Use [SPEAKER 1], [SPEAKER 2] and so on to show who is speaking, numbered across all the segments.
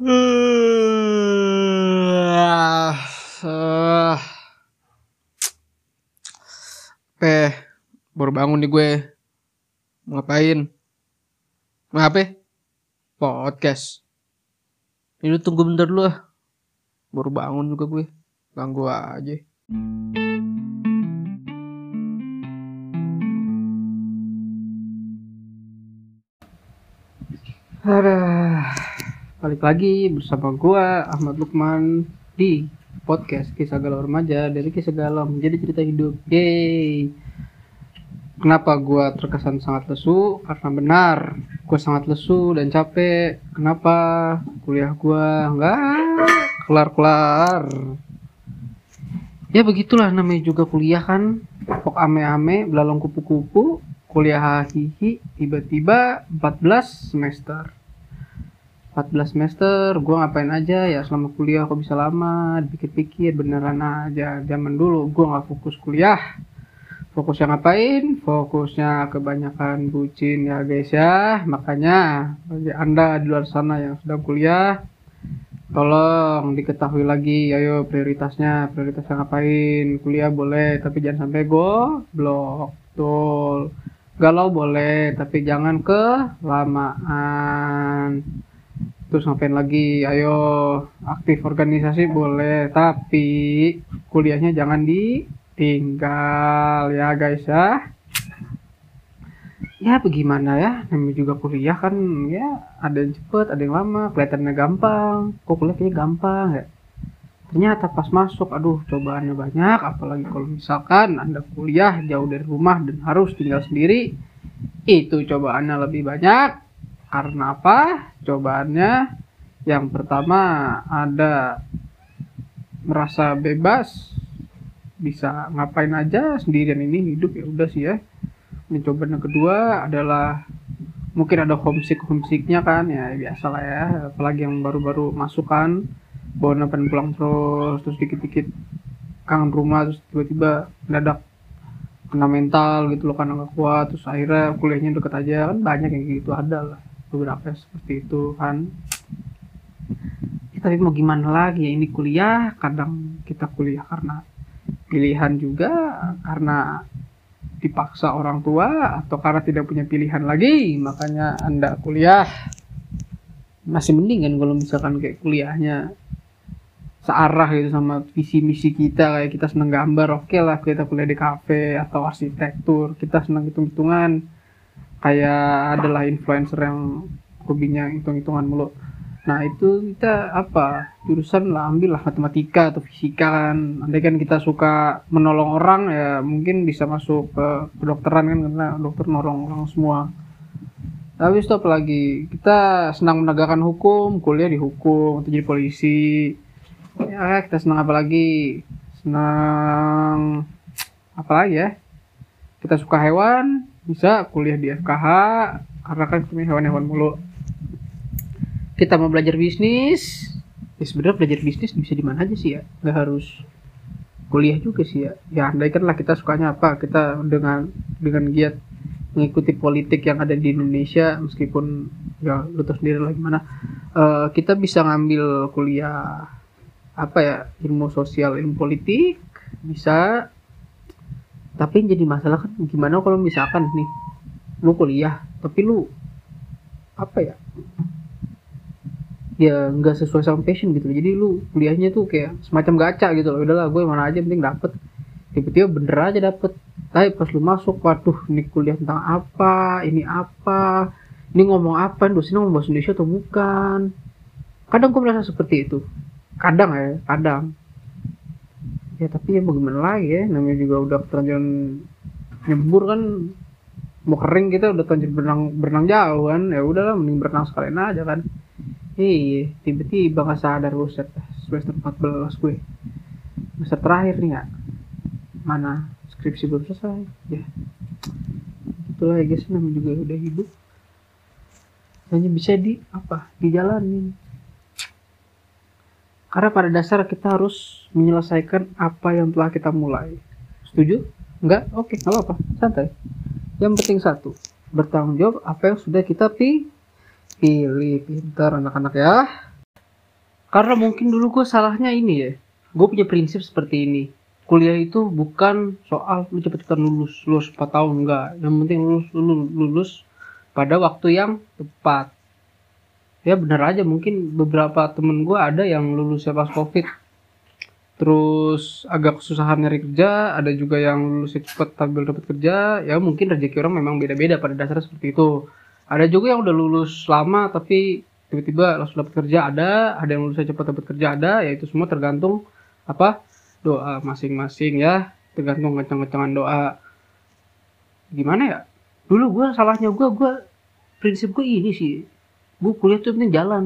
[SPEAKER 1] Uh, uh, Pe, baru bangun nih gue. Ngapain? Ngapain? Podcast. Ini tunggu bentar dulu ah. Baru bangun juga gue. Ganggu aja. Aduh. Balik lagi bersama gua Ahmad Lukman di podcast Kisah Galau Remaja dari Kisah Galau menjadi cerita hidup. Yeay. Kenapa gua terkesan sangat lesu? Karena benar, gua sangat lesu dan capek. Kenapa? Kuliah gua enggak kelar-kelar. Ya begitulah namanya juga kuliah kan. Pok ame-ame, belalong kupu-kupu, kuliah hihi, tiba-tiba 14 semester. 14 semester gue ngapain aja ya selama kuliah kok bisa lama? Dipikir-pikir beneran aja. Zaman dulu gue nggak fokus kuliah. Fokusnya ngapain? Fokusnya kebanyakan bucin ya guys ya. Makanya bagi anda di luar sana yang sedang kuliah tolong diketahui lagi. Ayo prioritasnya prioritasnya ngapain? Kuliah boleh tapi jangan sampai goblok. Betul. Galau boleh tapi jangan kelamaan terus ngapain lagi? Ayo aktif organisasi boleh tapi kuliahnya jangan ditinggal ya guys ya. Ya bagaimana ya? Namanya juga kuliah kan ya ada yang cepet ada yang lama kelihatannya gampang. Kok kuliah kayaknya gampang ya? Ternyata pas masuk aduh cobaannya banyak. Apalagi kalau misalkan anda kuliah jauh dari rumah dan harus tinggal sendiri itu cobaannya lebih banyak karena apa? Cobaannya yang pertama ada merasa bebas, bisa ngapain aja sendirian ini hidup ya udah sih ya. Ini cobaan yang kedua adalah mungkin ada homesick homesicknya kan ya biasa lah ya apalagi yang baru-baru masuk kan bawa napan pulang terus terus dikit-dikit kangen rumah terus tiba-tiba mendadak kena mental gitu loh karena nggak kuat terus akhirnya kuliahnya deket aja kan banyak yang gitu ada lah beberapa seperti itu kan. Ya, tapi mau gimana lagi ya ini kuliah kadang kita kuliah karena pilihan juga karena dipaksa orang tua atau karena tidak punya pilihan lagi makanya anda kuliah. Masih mending kan kalau misalkan kayak kuliahnya searah gitu sama visi misi kita kayak kita seneng gambar oke okay lah kita kuliah di kafe atau arsitektur kita seneng hitung hitungan kayak adalah influencer yang hobinya hitung-hitungan mulu. Nah itu kita apa jurusan lah ambil lah matematika atau fisika kan. Andai kan kita suka menolong orang ya mungkin bisa masuk ke kedokteran kan karena dokter nolong orang semua. Tapi itu apalagi kita senang menegakkan hukum kuliah di hukum atau jadi polisi. Ya kita senang apa lagi? Senang apa lagi ya? Kita suka hewan bisa kuliah di FKH karena kan kami hewan-hewan mulu. Kita mau belajar bisnis. Ya sebenarnya belajar bisnis bisa di mana aja sih ya? Nggak harus kuliah juga sih ya. Ya andai kan lah kita sukanya apa kita dengan dengan giat mengikuti politik yang ada di Indonesia meskipun ya lu tahu sendiri lah gimana. Uh, kita bisa ngambil kuliah apa ya ilmu sosial ilmu politik bisa tapi yang jadi masalah kan gimana kalau misalkan nih lu kuliah tapi lu apa ya ya nggak sesuai sama passion gitu jadi lu kuliahnya tuh kayak semacam gacha gitu loh. Udahlah gue mana aja penting dapet. Tiba-tiba bener aja dapet. Tapi pas lu masuk waduh ini kuliah tentang apa ini apa ini ngomong apa dosennya ngomong bahasa Indonesia atau bukan? Kadang gue merasa seperti itu. Kadang ya kadang ya tapi ya bagaimana lagi ya? Namanya juga udah terlanjur nyebur kan. Mau kering kita udah terlanjur berenang berenang jauh kan. Ya udahlah mending berenang sekalian aja kan. Iya tiba-tiba nggak sadar buset semester 14 gue semester terakhir nih ya mana? Skripsi belum selesai. Ya. Itulah ya guys namanya juga udah hidup. Hanya bisa di apa dijalanin karena pada dasar kita harus menyelesaikan apa yang telah kita mulai. Setuju? Enggak? Oke, nggak apa-apa. Santai. Yang penting satu, bertanggung jawab apa yang sudah kita pilih. Pintar anak-anak ya. karena mungkin dulu gue salahnya ini ya gue punya prinsip seperti ini kuliah itu bukan soal lu cepet-cepetan lulus lulus 4 tahun enggak yang penting lulus lulus lulus pada waktu yang tepat ya benar aja. Mungkin beberapa temen gue ada yang lulusnya pas covid. Terus agak kesusahan nyari kerja ada juga yang lulus cepet tapi dapat kerja. Ya mungkin rezeki orang memang beda-beda pada dasarnya seperti itu. Ada juga yang udah lulus lama tapi tiba-tiba langsung dapat kerja ada. Ada yang lulusnya cepat dapat kerja ada. Ya itu semua tergantung apa doa masing-masing ya. Tergantung kencang-kencangan doa. Gimana ya? Dulu gue salahnya gue gue prinsip gue ini sih gue kuliah tuh penting jalan.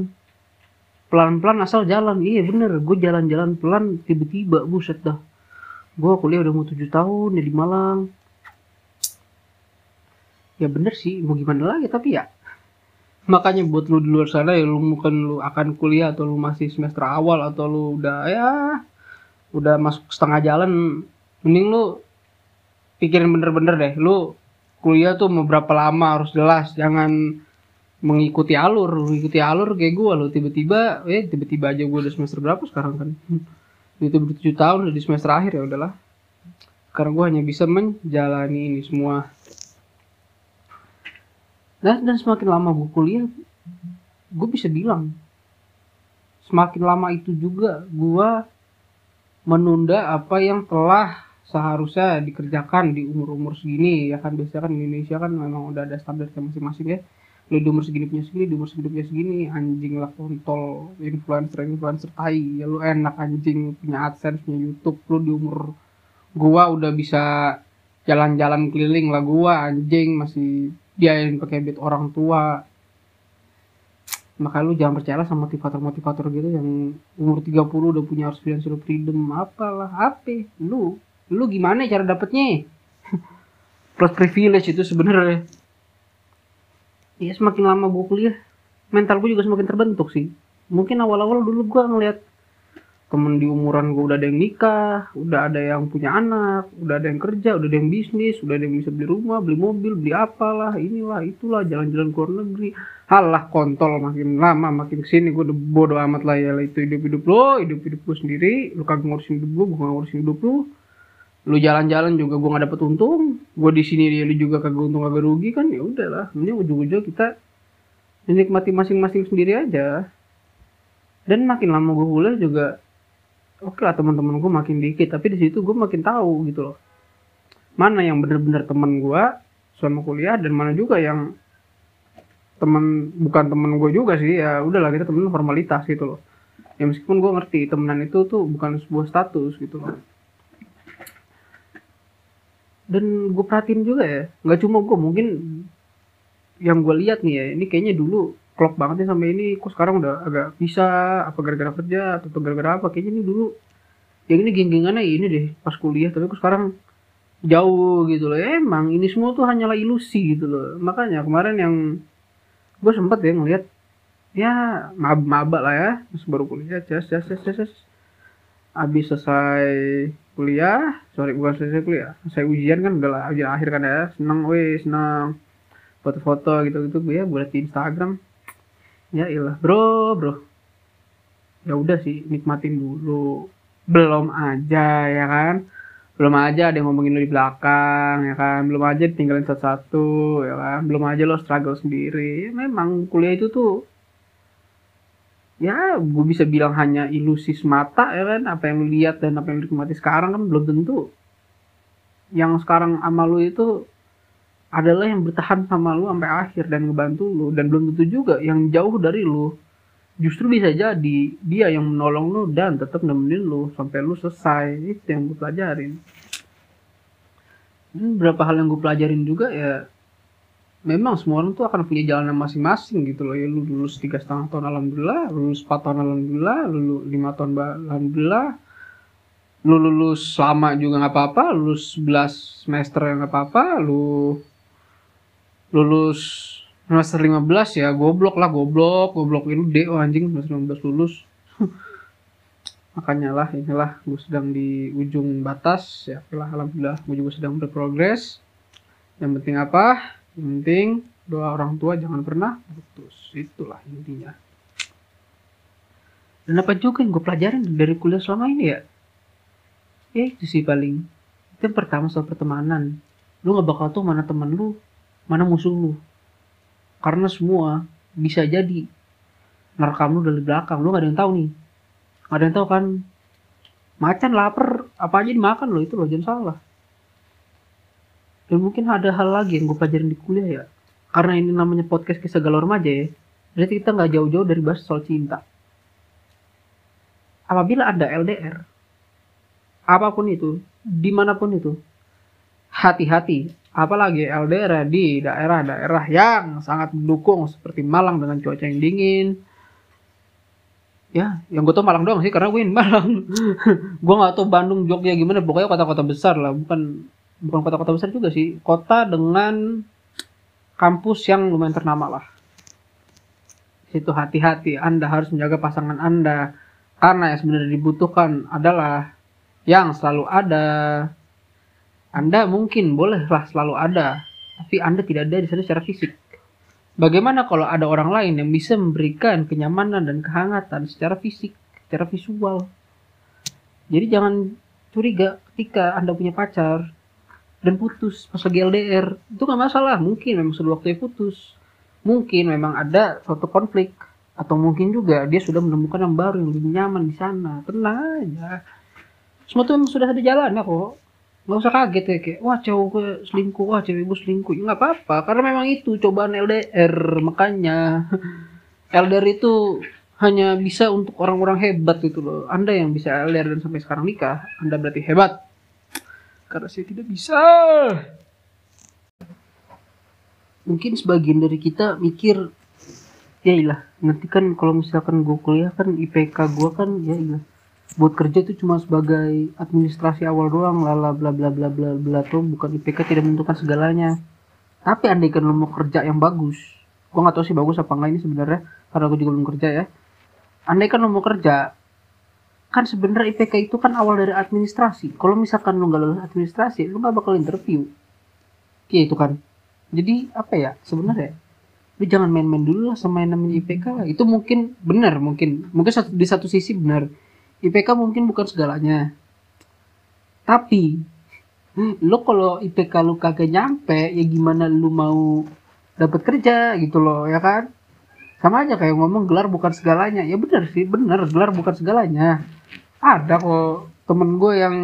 [SPEAKER 1] Pelan-pelan asal jalan. Iya bener. Gue jalan-jalan pelan tiba-tiba buset dah. Gue kuliah udah mau tujuh tahun ya di Malang. Ya bener sih mau gimana lagi tapi ya. Makanya buat lu di luar sana ya lu mungkin lu akan kuliah atau lu masih semester awal atau lu udah ya udah masuk setengah jalan. Mending lu pikirin bener-bener deh. Lu kuliah tuh mau berapa lama harus jelas. Jangan mengikuti alur mengikuti alur kayak gue lo tiba-tiba eh tiba-tiba aja gue udah semester berapa sekarang kan? Itu tujuh tahun udah di semester akhir ya udahlah. Sekarang gue hanya bisa menjalani ini semua. Dan, dan semakin lama gue kuliah gue bisa bilang semakin lama itu juga gue menunda apa yang telah seharusnya dikerjakan di umur-umur segini ya kan? Biasanya kan Indonesia kan memang udah ada standar masing-masing ya lu di umur segini punya segini di umur segini punya segini anjing lah kontol influencer influencer tai ya lu enak anjing punya adsense punya YouTube lu di umur gua udah bisa jalan-jalan keliling lah gua anjing masih dia yang pakai beat orang tua. Maka lu jangan percaya sama motivator-motivator gitu yang umur 30 udah punya harus financial freedom apalah apa? Lu lu gimana cara dapetnya? Plus privilege itu sebenarnya ya semakin lama gue kuliah mental gue juga semakin terbentuk sih. Mungkin awal-awal dulu gue ngeliat temen di umuran gue udah ada yang nikah udah ada yang punya anak udah ada yang kerja udah ada yang bisnis udah ada yang bisa beli rumah beli mobil beli apalah inilah itulah jalan-jalan ke luar negeri. Halah kontol makin lama makin ke sini gue udah bodo amat lah ya itu hidup hidup lo hidup hidup gue sendiri lu kagak ngurusin hidup gue gue gak ngurusin hidup lu. Lu jalan-jalan juga gue nggak dapet untung gue di sini dia juga kagak untung kagak rugi kan ya udahlah ini ujung-ujung kita menikmati masing-masing sendiri aja. Dan makin lama gue kuliah juga oke lah teman-teman gue makin dikit tapi di situ gue makin tahu gitu loh. Mana yang bener-bener teman gue selama kuliah dan mana juga yang teman bukan temen gue juga sih ya udahlah kita temen formalitas gitu loh. Ya meskipun gue ngerti temenan itu tuh bukan sebuah status gitu loh dan gue perhatiin juga ya nggak cuma gue mungkin yang gue lihat nih ya ini kayaknya dulu klop banget nih sampai ini kok sekarang udah agak bisa apa gara-gara kerja atau gara-gara apa kayaknya ini dulu yang ini geng-gengannya ini deh pas kuliah tapi kok sekarang jauh gitu loh. Emang ini semua tuh hanyalah ilusi gitu loh. Makanya kemarin yang gue sempet ya ngeliat ya mab maba lah ya baru kuliah jas jas jas jas. Habis selesai kuliah sorry bukan selesai kuliah. Saya ujian kan udah lah ujian akhir kan ya. Seneng weh seneng. Foto-foto gitu gitu gue ya buat di Instagram. Ya ilah bro bro. Ya udah sih nikmatin dulu. Belum aja ya kan? Belum aja ada yang ngomongin lo di belakang ya kan? Belum aja ditinggalin satu-satu ya kan? Belum aja lo struggle sendiri. Ya, memang kuliah itu tuh ya gue bisa bilang hanya ilusi semata ya kan? Apa yang lihat dan apa yang lu nikmati sekarang kan belum tentu. Yang sekarang sama lu itu adalah yang bertahan sama lu sampai akhir dan ngebantu lu. Dan belum tentu juga yang jauh dari lu justru bisa jadi dia yang menolong lu dan tetap nemenin lu sampai lu selesai. Itu yang gue pelajarin. Dan beberapa hal yang gue pelajarin juga ya memang semua orang tuh akan punya jalan masing-masing gitu loh. Ya lu lulus tiga setengah tahun alhamdulillah. Lulus empat tahun alhamdulillah. Lulus lima tahun alhamdulillah. Lu lulus lama juga nggak apa-apa. Lulus 11 semester ya nggak apa-apa. Lu lulus semester 15 ya goblok lah goblok. Goblok lu deh oh anjing semester 15 lulus. Makanya lah inilah gue sedang di ujung batas. Ya lah alhamdulillah gue juga sedang berprogres. Yang penting apa? yang penting doa orang tua jangan pernah putus. Itulah intinya. Dan apa juga yang gue pelajarin dari kuliah selama ini ya? Ya itu sih paling itu yang pertama soal pertemanan. Lu nggak bakal tahu mana teman lu mana musuh lu. Karena semua bisa jadi ngerekam lu dari belakang. Lu gak ada yang tahu nih. Gak ada yang tahu kan? Macan lapar apa aja dimakan lo itu lo jangan salah dan mungkin ada hal lagi yang gue pelajarin di kuliah ya. Karena ini namanya podcast kisah galau remaja ya. Berarti kita nggak jauh-jauh dari bahas soal cinta. Apabila ada LDR apa pun itu di mana pun itu hati-hati. Apalagi LDR di daerah-daerah yang sangat mendukung seperti Malang dengan cuaca yang dingin. Ya yang gue tau Malang doang sih karena gue Malang. Gue nggak tau Bandung Jogja gimana pokoknya kota-kota besar lah bukan bukan kota-kota besar juga sih. Kota dengan kampus yang lumayan ternama lah. Itu hati-hati. Anda harus menjaga pasangan anda. Karena yang sebenarnya dibutuhkan adalah yang selalu ada. Anda mungkin bolehlah selalu ada tapi anda tidak ada di sana secara fisik. Bagaimana kalau ada orang lain yang bisa memberikan kenyamanan dan kehangatan secara fisik secara visual? Jadi jangan curiga ketika anda punya pacar dan putus pas lagi LDR itu nggak masalah mungkin memang sudah waktunya putus. Mungkin memang ada suatu konflik. Atau mungkin juga dia sudah menemukan yang baru yang lebih nyaman di sana. Tenang aja. Semua itu memang sudah ada jalannya kok. Nggak usah kaget ya kayak wah cowok gue selingkuh wah cewek gue selingkuh. Ya nggak apa-apa karena memang itu cobaan LDR makanya LDR itu hanya bisa untuk orang-orang hebat gitu loh. Anda yang bisa LDR dan sampai sekarang nikah anda berarti hebat karena saya tidak bisa. Mungkin sebagian dari kita mikir, ya ilah, nanti kan kalau misalkan gue kuliah kan IPK gue kan ya ilah, buat kerja itu cuma sebagai administrasi awal doang, lala bla bla bla bla bla tuh bukan IPK tidak menentukan segalanya. Tapi andai kan lo mau kerja yang bagus, gue nggak tahu sih bagus apa enggak ini sebenarnya, karena gue juga belum kerja ya. Andai kan lo mau kerja, kan sebenarnya IPK itu kan awal dari administrasi. Kalau misalkan lu nggak lulus administrasi, lu nggak bakal interview. Iya itu kan. Jadi apa ya sebenarnya? Lu jangan main-main dulu lah sama yang namanya IPK. Itu mungkin benar, mungkin mungkin satu, di satu sisi benar. IPK mungkin bukan segalanya. Tapi lu kalau IPK lu kagak nyampe, ya gimana lu mau dapat kerja gitu loh, ya kan? Sama aja kayak ngomong gelar bukan segalanya. Ya benar sih, benar gelar bukan segalanya ada kok temen gue yang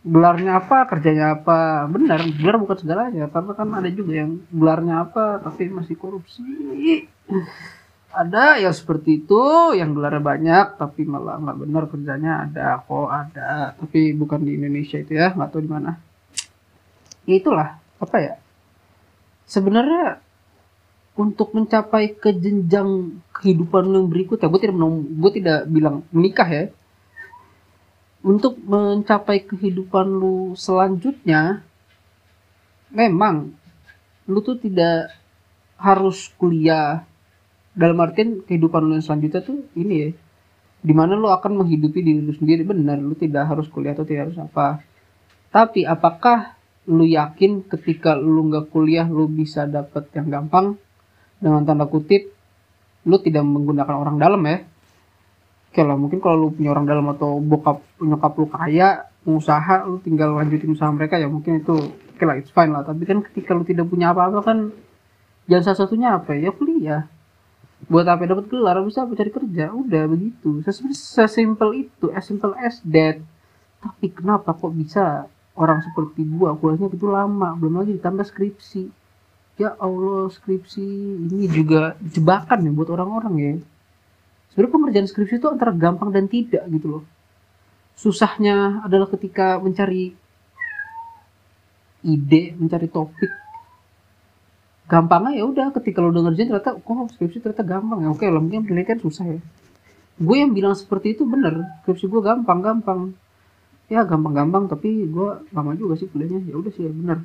[SPEAKER 1] gelarnya apa kerjanya apa. Benar gelar bukan segalanya karena kan ada juga yang gelarnya apa tapi masih korupsi. Ada yang seperti itu yang gelarnya banyak tapi malah nggak benar kerjanya. Ada kok ada. Tapi bukan di Indonesia itu ya nggak tahu di mana. Ya itulah apa ya. Sebenarnya untuk mencapai ke jenjang kehidupan yang berikutnya gue tidak gue tidak bilang menikah ya untuk mencapai kehidupan lu selanjutnya memang lu tuh tidak harus kuliah. Dalam artian kehidupan lu yang selanjutnya tuh ini ya di mana lu akan menghidupi diri lu sendiri. Benar lu tidak harus kuliah atau tidak harus apa. Tapi apakah lu yakin ketika lu nggak kuliah lu bisa dapet yang gampang? Dengan tanda kutip lu tidak menggunakan orang dalam ya oke lah mungkin kalau lu punya orang dalam atau bokap nyokap lu kaya pengusaha lu tinggal lanjutin usaha mereka ya mungkin itu oke lah it's fine lah. Tapi kan ketika lu tidak punya apa-apa kan jangan salah satunya apa? Ya kuliah. Buat apa dapat gelar bisa apa? Cari kerja? Udah begitu. Sesimpel itu as simple as that. Tapi kenapa kok bisa orang seperti gua kuliahnya itu lama belum lagi ditambah skripsi? Ya Allah skripsi ini juga jebakan ya buat orang-orang ya sebenarnya pengerjaan skripsi itu antara gampang dan tidak gitu loh. Susahnya adalah ketika mencari ide mencari topik. Gampangnya ya udah ketika lo udah ngerjain ternyata kok skripsi ternyata gampang ya? Oke lah mungkin penelitian susah ya. Gue yang bilang seperti itu bener. Skripsi gue gampang gampang ya gampang gampang tapi gue lama juga sih kuliahnya. Ya udah sih ya bener.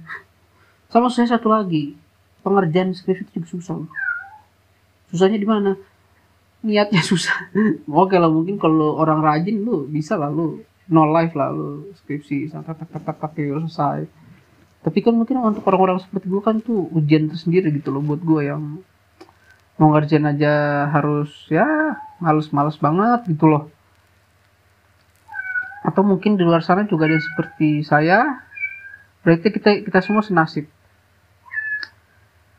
[SPEAKER 1] Sama saya satu lagi. Pengerjaan skripsi itu juga susah. Susahnya di mana niatnya susah. Oke lah mungkin kalau orang rajin lu bisa lah lu no life lah lu skripsi tak tak tak tak selesai. Tapi kan mungkin untuk orang-orang seperti gue kan tuh ujian tersendiri gitu loh buat gue yang mau ngerjain aja harus ya males-males banget gitu loh. Atau mungkin di luar sana juga ada yang seperti saya berarti kita kita semua senasib.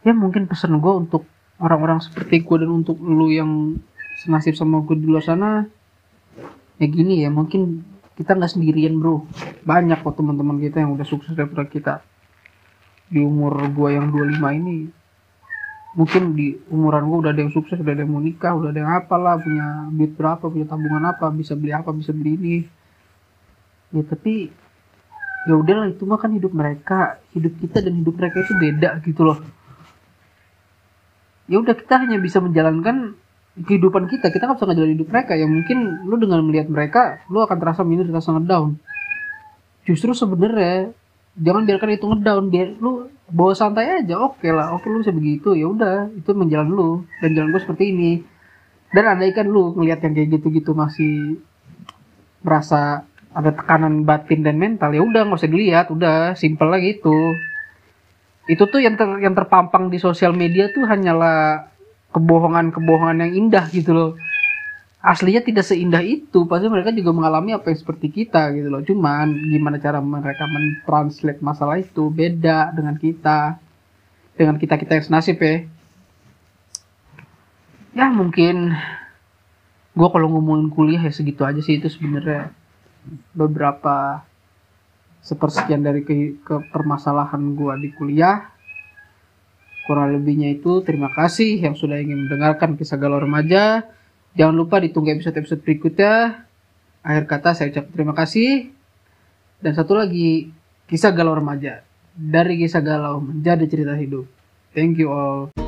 [SPEAKER 1] Ya mungkin pesan gue untuk orang-orang seperti gue dan untuk lu yang senasib sama gue di luar sana ya gini ya mungkin kita nggak sendirian bro. Banyak kok teman-teman kita yang udah sukses daripada kita. Di umur gue yang 25 ini mungkin di umuran gue udah ada yang sukses udah ada yang mau nikah udah ada yang apalah punya duit berapa punya tabungan apa bisa beli apa bisa beli ini. Ya tapi ya udahlah itu mah kan hidup mereka. Hidup kita dan hidup mereka itu beda gitu loh. Ya udah kita hanya bisa menjalankan kehidupan kita kita nggak bisa ngejalanin hidup mereka. Ya mungkin lu dengan melihat mereka lu akan terasa minus terasa ngedown justru sebenarnya jangan biarkan itu ngedown. Biar lu bawa santai aja oke okay lah oke okay, lu bisa begitu. Ya udah itu menjalan lu. Dan jalan gue seperti ini. Dan andaikan lu ngelihat yang kayak gitu-gitu masih merasa ada tekanan batin dan mental ya udah nggak usah dilihat. Udah simple lah gitu. Itu tuh yang ter, yang terpampang di sosial media tuh hanyalah kebohongan-kebohongan yang indah gitu loh. Aslinya tidak seindah itu pasti mereka juga mengalami apa yang seperti kita gitu loh. Cuman gimana cara mereka mentranslate masalah itu beda dengan kita dengan kita kita yang senasib ya. Ya mungkin gue kalau ngomongin kuliah ya segitu aja sih itu sebenarnya. Beberapa sepersekian dari ke, ke permasalahan gue di kuliah kurang lebihnya itu terima kasih yang sudah ingin mendengarkan kisah galau remaja Jangan lupa ditunggu episode-episode berikutnya. Akhir kata saya ucap terima kasih. Dan satu lagi, kisah galau remaja. Dari kisah galau menjadi cerita hidup. Thank you all.